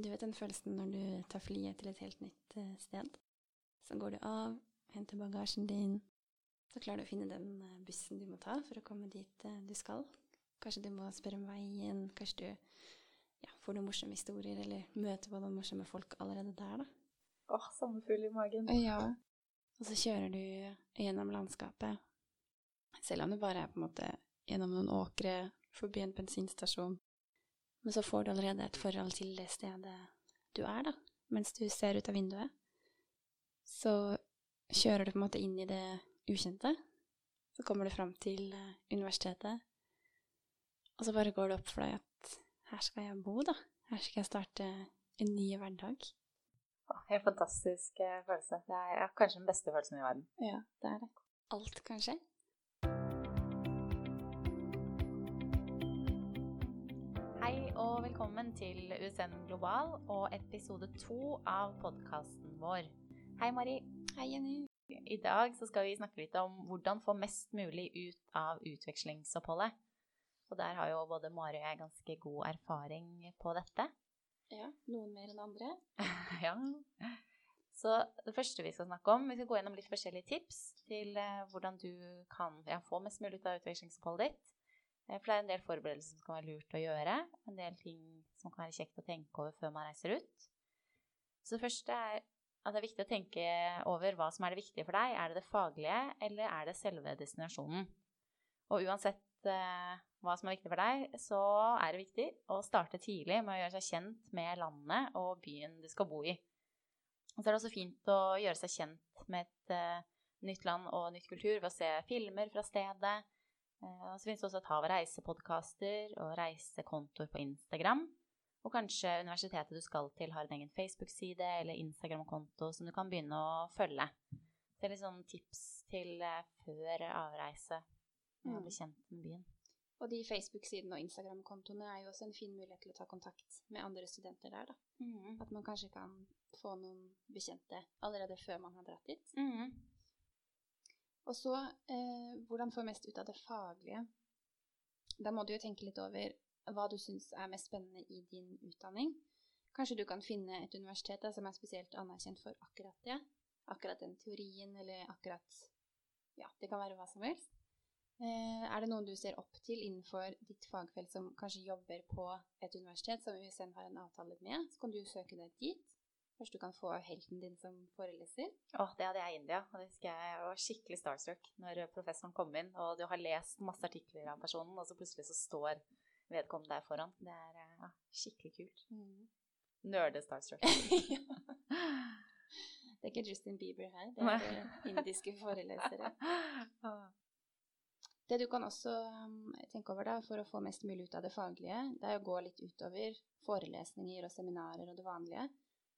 Du vet den følelsen når du tar flyet til et helt nytt eh, sted? Så går du av, henter bagasjen din, så klarer du å finne den eh, bussen du må ta for å komme dit eh, du skal. Kanskje du må spørre om veien, kanskje du ja, får noen morsomme historier, eller møter på noen morsomme folk allerede der, da. Åh, sommerfugl i magen. Ja. Og så kjører du gjennom landskapet, selv om det bare er på en måte gjennom noen åkre, forbi en bensinstasjon. Men så får du allerede et forhold til det stedet du er, da, mens du ser ut av vinduet. Så kjører du på en måte inn i det ukjente. Så kommer du fram til eh, universitetet, og så bare går det opp for deg at her skal jeg bo, da. Her skal jeg starte en ny hverdag. Helt fantastisk eh, følelse. Det er kanskje den beste følelsen i verden. Ja, det er det. Alt kan skje. Velkommen til USN Global og episode to av podkasten vår. Hei, Mari. Hei, Jenny. I dag så skal vi snakke litt om hvordan få mest mulig ut av utvekslingsoppholdet. Og der har jo både Mari og jeg ganske god erfaring på dette. Ja, noen mer enn andre. ja. Så det første vi skal snakke om, vi skal gå gjennom litt forskjellige tips til eh, hvordan du kan ja, få mest mulig ut av utvekslingsoppholdet ditt. Eh, For det er en del forberedelser som kan være lurt å gjøre. En del ting som kan være kjekt å tenke over før man reiser ut. Så det første er at det er viktig å tenke over hva som er det viktige for deg. Er det det faglige, eller er det selve destinasjonen? Og uansett eh, hva som er viktig for deg, så er det viktig å starte tidlig med å gjøre seg kjent med landet og byen du skal bo i. Og så er det også fint å gjøre seg kjent med et eh, nytt land og nytt kultur ved å se filmer fra stedet. Eh, og så finnes det også et hav av reisepodkaster og reisekontoer på Instagram. Og kanskje universitetet du skal til har en egen Facebook-side eller Instagram-konto som du kan begynne å følge. Det er litt sånn tips til eh, før avreise. Å Mm. bli kjent med byen. Og de Facebook-sidene og Instagram-kontoene er jo også en fin mulighet til å ta kontakt med andre studenter der, da. At man kanskje kan få noen bekjente allerede før man har dratt dit. Mhm. Og så eh, hvordan få mest ut av det faglige. Da må du jo tenke litt over hva du syns er mest spennende i din utdanning. Kanskje du kan finne et universitet da, som er spesielt anerkjent for akkurat det. Akkurat den teorien, eller akkurat Ja, det kan være hva som helst. Eh, er det noen du ser opp til innenfor ditt fagfelt som kanskje jobber på et universitet som USN har en avtale med, så kan du søke deg dit. Først du kan få helten din som foreleser. Åh, det hadde jeg i India. Og det husker jeg jeg var skikkelig starstruck når professoren kom inn, og du har lest masse artikler av personen, og så plutselig så står vedkommende der foran. Det er eh, ja, skikkelig kult. Nerde-starstruck. Det er ikke Justin Bieber her, det er eh, indiske forelesere. Det du kan også um, tenke over da, for å få mest mulig ut av det faglige, det er å gå litt utover forelesninger og seminarer og det vanlige.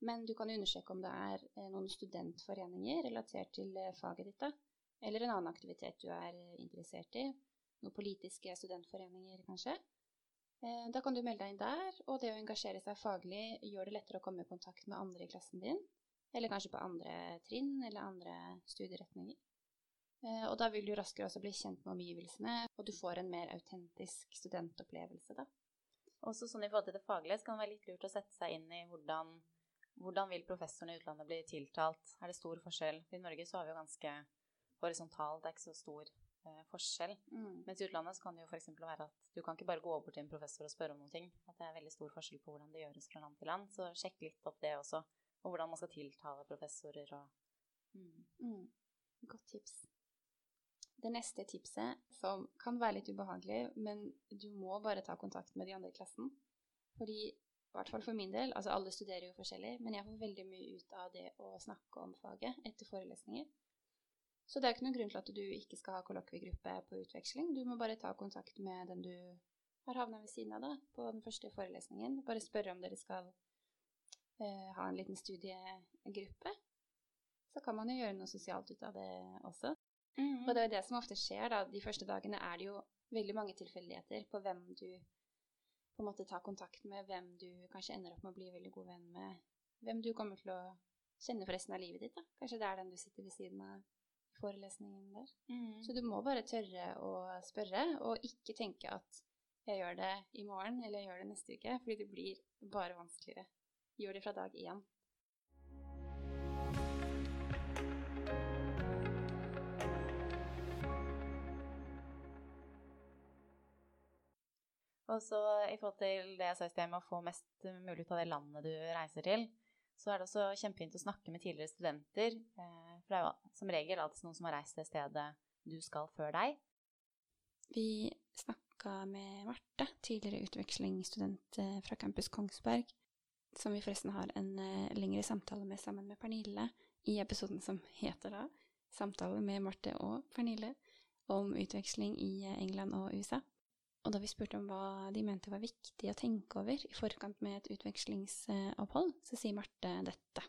Men du kan undersøke om det er eh, noen studentforeninger relatert til eh, faget ditt. Eller en annen aktivitet du er eh, interessert i. Noen politiske studentforeninger, kanskje. Da kan du melde deg inn der, og det å engasjere seg faglig gjør det lettere å komme i kontakt med andre i klassen din. Eller kanskje på andre trinn eller andre studieretninger. Og da vil du raskere også bli kjent med omgivelsene, og du får en mer autentisk studentopplevelse, da. Også sånn i forhold til det faglige, så kan det være litt lurt å sette seg inn i hvordan, hvordan vil professoren i utlandet bli tiltalt? Er det stor forskjell? I Norge så har vi jo ganske horisontalt, det er ikke så stor eh, forskjell. Mens i utlandet så kan det jo f.eks. være at du kan ikke bare gå bort til en professor og spørre om noen ting. At det er veldig stor forskjell på hvordan det gjøres fra land til land. Så sjekk litt opp det også. Og hvordan man skal tiltale professorer og mm. Mm. Godt tips. Det neste tipset, som kan være litt ubehagelig, men du må bare ta kontakt med de andre i klassen. Fordi, i hvert fall for min del, altså alle studerer jo forskjellig, men jeg får veldig mye ut av det å snakke om faget etter forelesninger. Så det er ikke noen grunn til at du ikke skal ha kollokviegruppe på utveksling. Du må bare ta kontakt med den du har havna ved siden av da, på den første forelesningen. Bare spørre om dere skal eh, ha en liten studiegruppe. Så kan man jo gjøre noe sosialt ut av det også. Mm. Og det er jo det som ofte skjer, da. De første dagene er det jo veldig mange tilfeldigheter på hvem du på en måte ta kontakt med, hvem du kanskje ender opp med å bli veldig god venn med, hvem du kommer til å kjenne for resten av livet ditt. da. Kanskje det er den du sitter ved siden av i forelesningen der. Mm. Så du må bare tørre å spørre, og ikke tenke at jeg gjør det i morgen, eller jeg gjør det neste uke, fordi det blir bare vanskeligere. gjør det fra dag én. Og så i forhold til det jeg sa i sted med å få mest mulig ut av det landet du reiser til, så er det også kjempefint å snakke med tidligere studenter. eh, For det er jo som regel alltid noen som har reist det stedet du skal før deg. Vi snakka med Marte, tidligere utvekslingsstudent eh, fra campus Kongsberg, som vi forresten har en eh, lengre samtale med sammen med Pernille i episoden som heter da 'Samtale med Marte og Pernille' om utveksling i England og USA. Og da vi spurte om hva de mente var viktig å tenke over i forkant med et utvekslingsopphold, så sier Marte dette.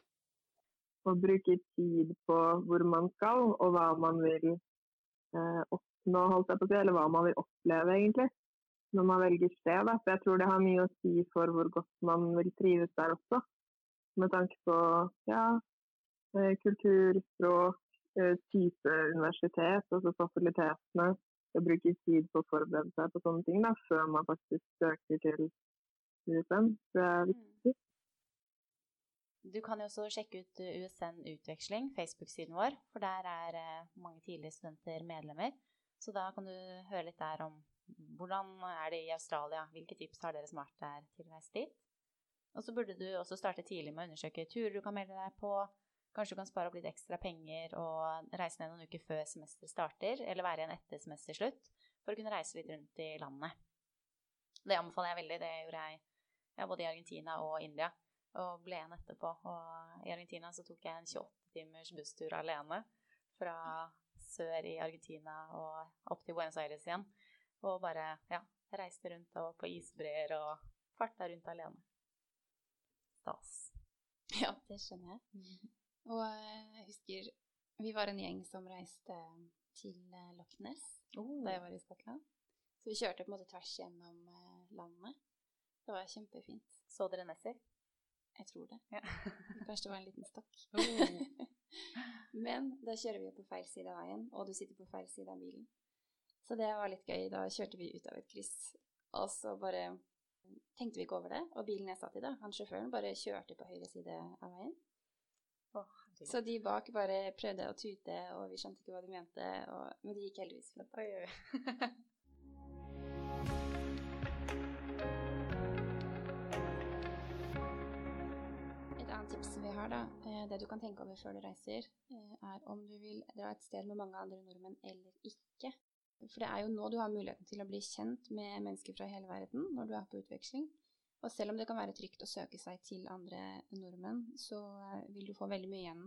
Å bruke tid på hvor man skal, og hva man vil eh, oppnå, holdt jeg på å si, eller hva man vil oppleve, egentlig, når man velger sted. For jeg tror det har mye å si for hvor godt man vil trives der også. Med tanke på ja, eh, kultur, språk, eh, type universitet, altså fasilitetene. Å bruke tid på å forberede seg på sånne ting da, før man faktisk søker til USN. Det er viktig. Du kan jo også sjekke ut USN Utveksling, Facebook-siden vår, for der er eh, mange tidligere studenter medlemmer. Så da kan du høre litt der om hvordan er det i Australia, hvilke tips har dere som har vært der til dit? Og så burde du også starte tidlig med å undersøke turer du kan melde deg på. Kanskje du kan spare opp litt ekstra penger og reise ned noen uker før semesteret starter, eller være igjen etter semesterslutt, for å kunne reise litt rundt i landet. Det anbefaler jeg veldig. Det gjorde jeg ja, både i Argentina og India og ble igjen etterpå. Og i Argentina så tok jeg en 28 timers busstur alene fra sør i Argentina og opp til Buenos Aires igjen. Og bare ja, reiste rundt og på isbreer og farta rundt alene. Stas. Ja, det skjønner jeg. Og eh, jeg husker vi var en gjeng som reiste til eh, Loch Ness Oh. da jeg var i Skottland. Så vi kjørte på en måte tvers gjennom eh, landet. Det var kjempefint. Så dere Nessie? Jeg tror det. Ja. Kanskje det var en liten stokk. Oh. Men da kjører vi jo på feil side av veien, og du sitter på feil side av bilen. Så det var litt gøy. Da kjørte vi ut av et kryss, og så bare tenkte vi ikke over det. Og bilen jeg satt i da, han sjåføren, bare kjørte på høyre side av veien. Herregud. Så de bak bare prøvde å tute, og vi skjønte ikke hva de mente, og, men det gikk heldigvis fint. Oi, oi. Et annet tips vi har, da, eh, det du kan tenke over før du reiser, eh, er om du vil dra et sted med mange andre nordmenn eller ikke. For det er jo nå du har muligheten til å bli kjent med mennesker fra hele verden når du er på utveksling. Og selv om det kan være trygt å søke seg til andre nordmenn, så eh, vil du få veldig mye igjen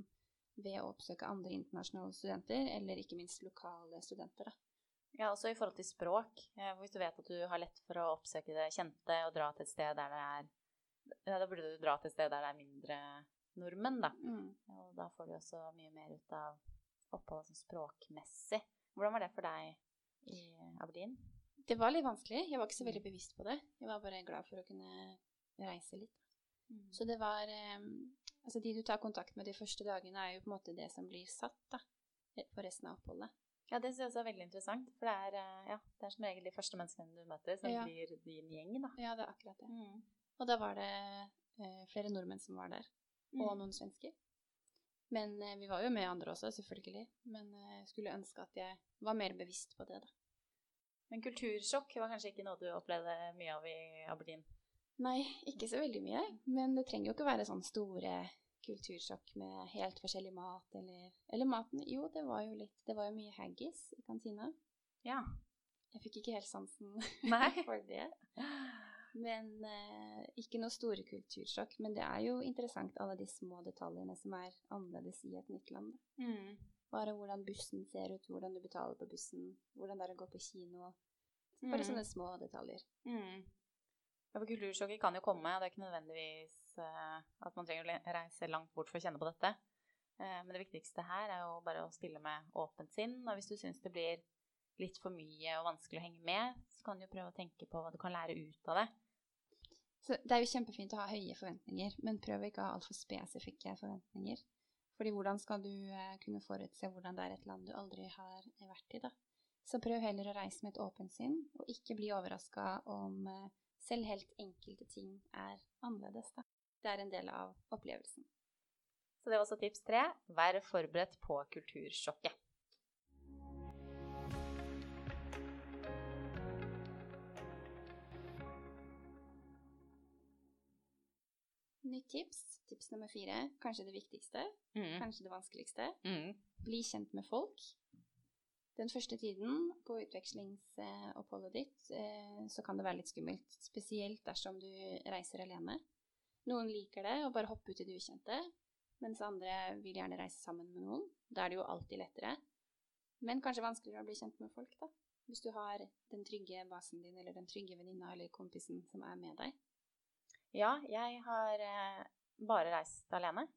ved å oppsøke andre internasjonale studenter, eller ikke minst lokale studenter. Da. Ja, også i forhold til språk. Eh, Hvis du vet at du har lett for å oppsøke det kjente og dra til et sted der det er ja, Da burde du dra til et sted der det er mindre nordmenn, da. Og da får du også mye mer ut av oppholdet sånn språkmessig. Hvordan var det for deg i Aberdeen? Det var litt vanskelig. Jeg var ikke så veldig bevisst på det. Jeg var bare glad for å kunne reise litt. Så det var eh, Altså, de du tar kontakt med de første dagene, er jo på en måte det som blir satt, da. For resten av oppholdet. Ja, det synes jeg også er veldig interessant. For det er, eh, ja, det er som regel de første menneskene du møter, som Ja. blir din gjeng, da. Ja, det er akkurat det. Mm. Og da var det eh, flere nordmenn som var der, og noen svensker. Men eh, vi var jo med andre også, selvfølgelig. Men eh, jeg skulle ønske at jeg var mer bevisst på det, da. Men kultursjokk var kanskje ikke noe du opplevde mye av i Aberdeen? Nei, ikke så veldig mye. Men det trenger jo ikke være sånn store kultursjokk med helt forskjellig mat, eller Eller maten. Jo, det var jo litt Det var jo mye haggis i kantina. Ja. Jeg fikk ikke helt sansen for det. Men eh, ikke noe store kultursjokk. Men det er jo interessant, alle de små detaljene som er annerledes i et nytt land. Mm. Bare hvordan bussen ser ut, hvordan du betaler på bussen, hvordan det er å gå på kino. Bare Mm. sånne små detaljer. Mm. Ja, for kultursjokket kan jo komme, og det er ikke nødvendigvis uh, at man trenger å reise langt bort for å kjenne på dette. Uh, men det viktigste her er jo bare å stille med åpent sinn, og hvis du syns det blir litt for mye og vanskelig å henge med, så kan du jo prøve å tenke på hva du kan lære ut av det. Så det er jo kjempefint å ha høye forventninger, men prøv ikke å ha altfor spesifikke forventninger. Fordi hvordan skal du eh, kunne forutse hvordan det er et land du aldri har vært i, da? Så prøv heller å reise med et åpent sinn, og ikke bli overraska om eh, selv helt enkelte ting er annerledes, da. Det er en del av opplevelsen. Så det var også tips tre. Vær forberedt på kultursjokket. Nytt tips, tips nummer fire, kanskje det viktigste, Mm. kanskje det vanskeligste. Mm. Bli kjent med folk. Den første tiden på utvekslingsoppholdet ditt eh, så kan det være litt skummelt, spesielt dersom du reiser alene. Noen liker det å bare hoppe ut i det ukjente, mens andre vil gjerne reise sammen med noen. Da er det jo alltid lettere. Men kanskje vanskeligere å bli kjent med folk, da. Hvis du har den trygge basen din, eller den trygge venninna eller kompisen som er med deg. Ja, jeg har eh, bare reist alene.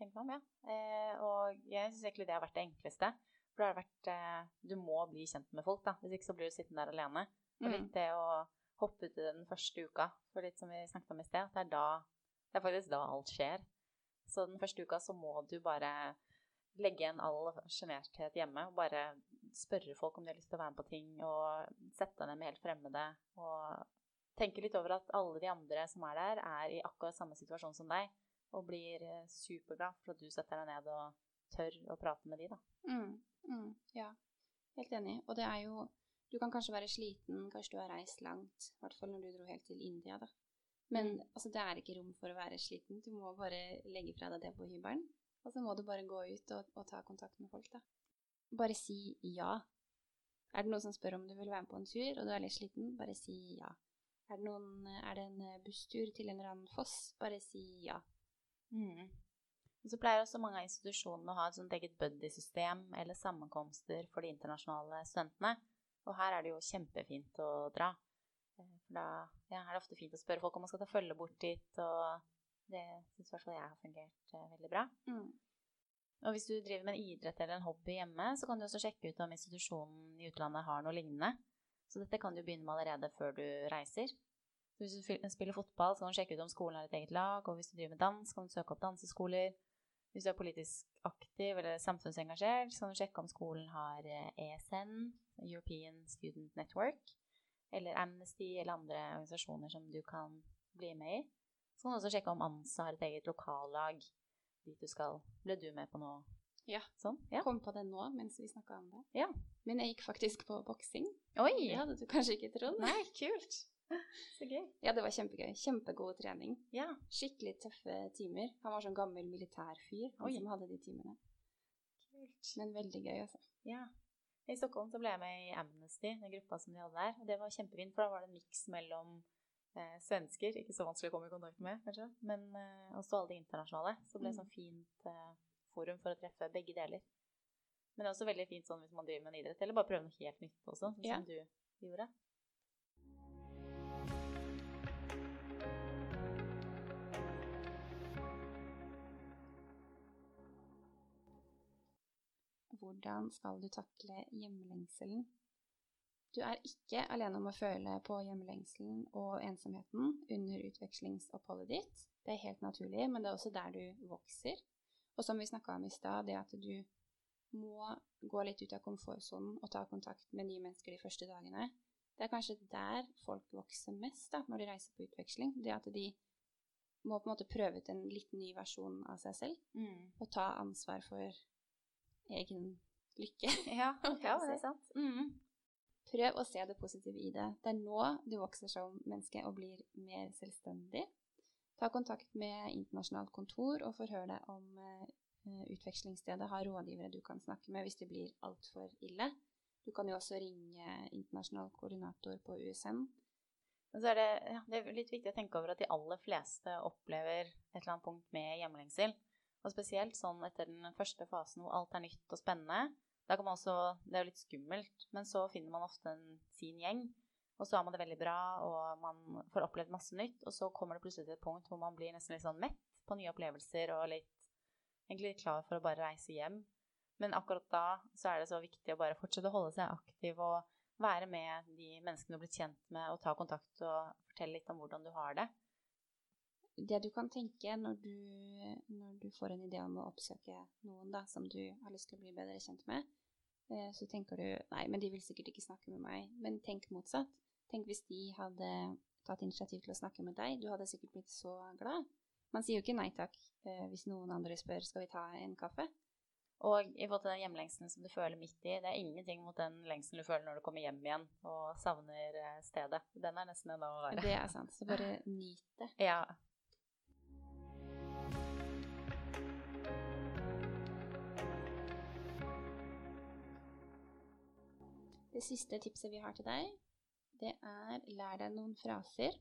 Tenker om, ja. Eh, og jeg syns egentlig det har vært det enkleste. For da har det vært eh, Du må bli kjent med folk, da. Hvis ikke så blir du sittende der alene. Og Mm. litt det å hoppe ut i den første uka, for litt som vi snakket om i sted, at det er da Det er faktisk da alt skjer. Så den første uka så må du bare legge igjen all sjenerthet hjemme og bare spørre folk om de har lyst til å være med på ting, og sette deg ned med helt fremmede. Og tenke litt over at alle de andre som er der, er i akkurat samme situasjon som deg, og blir eh, superglad for at du setter deg ned og tør å prate med de, da. Mm, mm, ja, helt enig. Og det er jo Du kan kanskje være sliten, kanskje du har reist langt. I hvert fall når du dro helt til India, da. Men Mm. altså, det er ikke rom for å være sliten. Du må bare legge fra deg det på hybelen. Og så må du bare gå ut og, og ta kontakt med folk, da. Bare si ja. Er det noen som spør om du vil være med på en tur, og du er litt sliten, bare si ja. Er det, noen, er det en busstur til en eller annen foss, bare si ja. Mm. Og så pleier også mange av institusjonene å ha et sånt eget buddy-system eller sammenkomster for de internasjonale studentene. Og her er det jo kjempefint å dra. Eh, For da ja, er det ofte fint å spørre folk om man skal ta følge bort dit, og det syns i hvert fall jeg har fungert eh, veldig bra. Mm. Og hvis du driver med en idrett eller en hobby hjemme, så kan du også sjekke ut om institusjonen i utlandet har noe lignende. Så dette kan du begynne med allerede før du reiser. Så hvis du spiller fotball, så kan du sjekke ut om skolen har et eget lag, og hvis du driver med dans, kan du søke opp danseskoler. Hvis du er politisk aktiv eller samfunnsengasjert, så kan du sjekke om skolen har eh, ESN, European Student Network, eller Amnesty eller andre organisasjoner som du kan bli med i. Så kan du også sjekke om ANSA har et eget lokallag dit du skal. Ble du med på noe Ja. sånn? Ja. Kom på det nå mens vi snakka om det. Ja. Men jeg gikk faktisk på boksing. Oi! Det hadde du kanskje ikke trodd. Nei, kult! Så gøy. Ja, det var kjempegøy. Kjempegod trening. Ja. Skikkelig tøffe timer. Han var sånn gammel militærfyr, han Oi. som hadde de timene. Kult. Men veldig gøy, altså. Ja. I Stockholm så ble jeg med i Amnesty, den gruppa som de hadde der. Og det var kjempefint, for da var det en miks mellom eh, svensker, ikke så vanskelig å komme i kontakt med, kanskje, men eh, også alle de internasjonale. Så det ble Mm. sånn fint eh, forum for å treffe begge deler. Men det er også veldig fint sånn hvis man driver med en idrett, eller bare prøver noe helt nytt også, sånn Ja. som du gjorde. Hvordan skal du takle hjemlengselen? Du er ikke alene om å føle på hjemlengselen og ensomheten under utvekslingsoppholdet ditt. Det er helt naturlig, men det er også der du vokser. Og som vi snakka om i stad, det at du må gå litt ut av komfortsonen og ta kontakt med nye mennesker de første dagene. Det er kanskje der folk vokser mest da, når de reiser på utveksling. Det at de må på en måte prøve ut en litt ny versjon av seg selv og ta ansvar for egen lykke. Ja, ja, det er sant. Mm. Prøv å se det positive i det. Det er nå du vokser som menneske og blir mer selvstendig. Ta kontakt med internasjonalt kontor og forhør deg om eh, utvekslingsstedet har rådgivere du kan snakke med hvis det blir altfor ille. Du kan jo også ringe internasjonal koordinator på USN. Så er det, ja, det er litt viktig å tenke over at de aller fleste opplever et eller annet punkt med hjemlengsel. Og spesielt sånn etter den første fasen hvor alt er nytt og spennende. Da kan man også, Det er jo litt skummelt, men så finner man ofte en, sin gjeng. Og så har man det veldig bra, og man får opplevd masse nytt. Og så kommer det plutselig til et punkt hvor man blir nesten litt sånn mett på nye opplevelser og litt, egentlig litt klar for å bare reise hjem. Men akkurat da så er det så viktig å bare fortsette å holde seg aktiv og være med de menneskene du har blitt kjent med, og ta kontakt og fortelle litt om hvordan du har det. Det du kan tenke når du, når du får en idé om å oppsøke noen da, som du har lyst til å bli bedre kjent med, eh, så tenker du nei, men de vil sikkert ikke snakke med meg. Men tenk motsatt. Tenk hvis de hadde tatt initiativ til å snakke med deg. Du hadde sikkert blitt så glad. Man sier jo ikke nei takk eh, hvis noen andre spør skal vi ta en kaffe. Og i forhold til den hjemlengselen som du føler midt i, det er ingenting mot den lengselen du føler når du kommer hjem igjen og savner eh, stedet. Den er nesten enda verre. Det er sant. Så bare nyt det. Ja. Det siste tipset vi har til deg, det er lær deg noen fraser.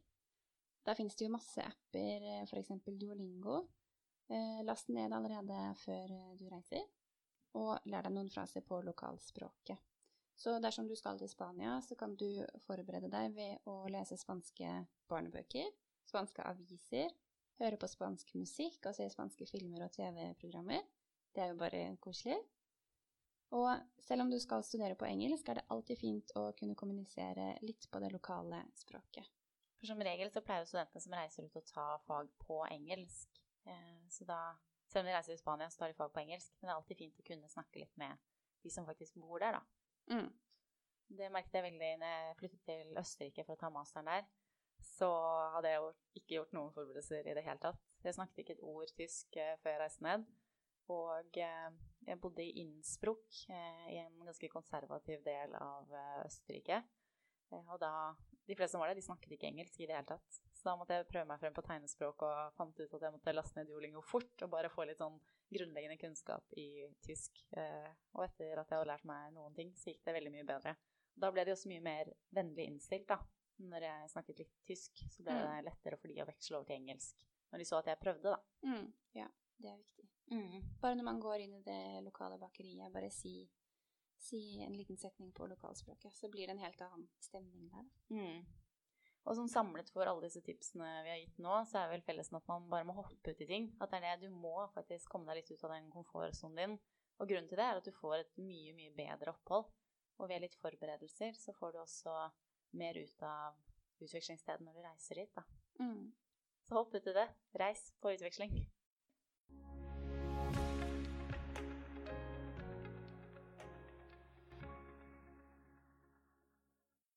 Da finnes det jo masse apper, f.eks. Duolingo. Eh, last ned allerede før eh, du reiser, og lær deg noen fraser på lokalspråket. Så dersom du skal til Spania, så kan du forberede deg ved å lese spanske barnebøker, spanske aviser, høre på spansk musikk og se spanske filmer og TV-programmer. Det er jo bare koselig. Og selv om du skal studere på engelsk, er det alltid fint å kunne kommunisere litt på det lokale språket. For som regel så pleier jo studentene som reiser ut å ta fag på engelsk. Eh, så da, selv om de reiser til Spania, så tar de fag på engelsk. Men det er alltid fint å kunne snakke litt med de som faktisk bor der, da. Mm. Det merket jeg veldig når jeg flyttet til Østerrike for å ta masteren der. Så hadde jeg jo ikke gjort noen forberedelser i det hele tatt. Jeg snakket ikke et ord tysk eh, før jeg reiste ned. Og eh, jeg bodde i Innsbruck, eh, i en ganske konservativ del av eh, Østerrike. Og da, De fleste som var der, de snakket ikke engelsk i det hele tatt. Så da måtte jeg prøve meg frem på tegnespråk og fant ut at jeg måtte laste ned Duolingo fort og bare få litt sånn grunnleggende kunnskap i tysk. Og etter at jeg hadde lært meg noen ting, så gikk det veldig mye bedre. Da ble de også mye mer vennlig innstilt, da. Når jeg snakket litt tysk, så ble det mm. lettere for de å veksle over til engelsk. Når de så at jeg prøvde, da. Mm, ja, det er viktig. Mm. Bare når man går inn i det lokale bakeriet, bare si, si, en liten setning på lokalspråket, så blir det en helt annen stemning der. Mm. Og som samlet for alle disse tipsene vi har gitt nå, så er vel fellesen at man bare må hoppe ut i ting. At det er det du må faktisk komme deg litt ut av den komfortsonen din. Og grunnen til det er at du får et mye, mye bedre opphold. Og ved litt forberedelser så får du også mer ut av utvekslingsstedet når du reiser dit, da. Mm. Så hopp ut i det. Reis på utveksling.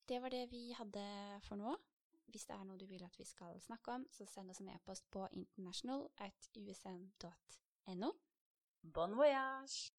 Det var det vi hadde for nå. Hvis det er noe du vil at vi skal snakke om, så send oss en e-post på international at usn.no. Bon voyage!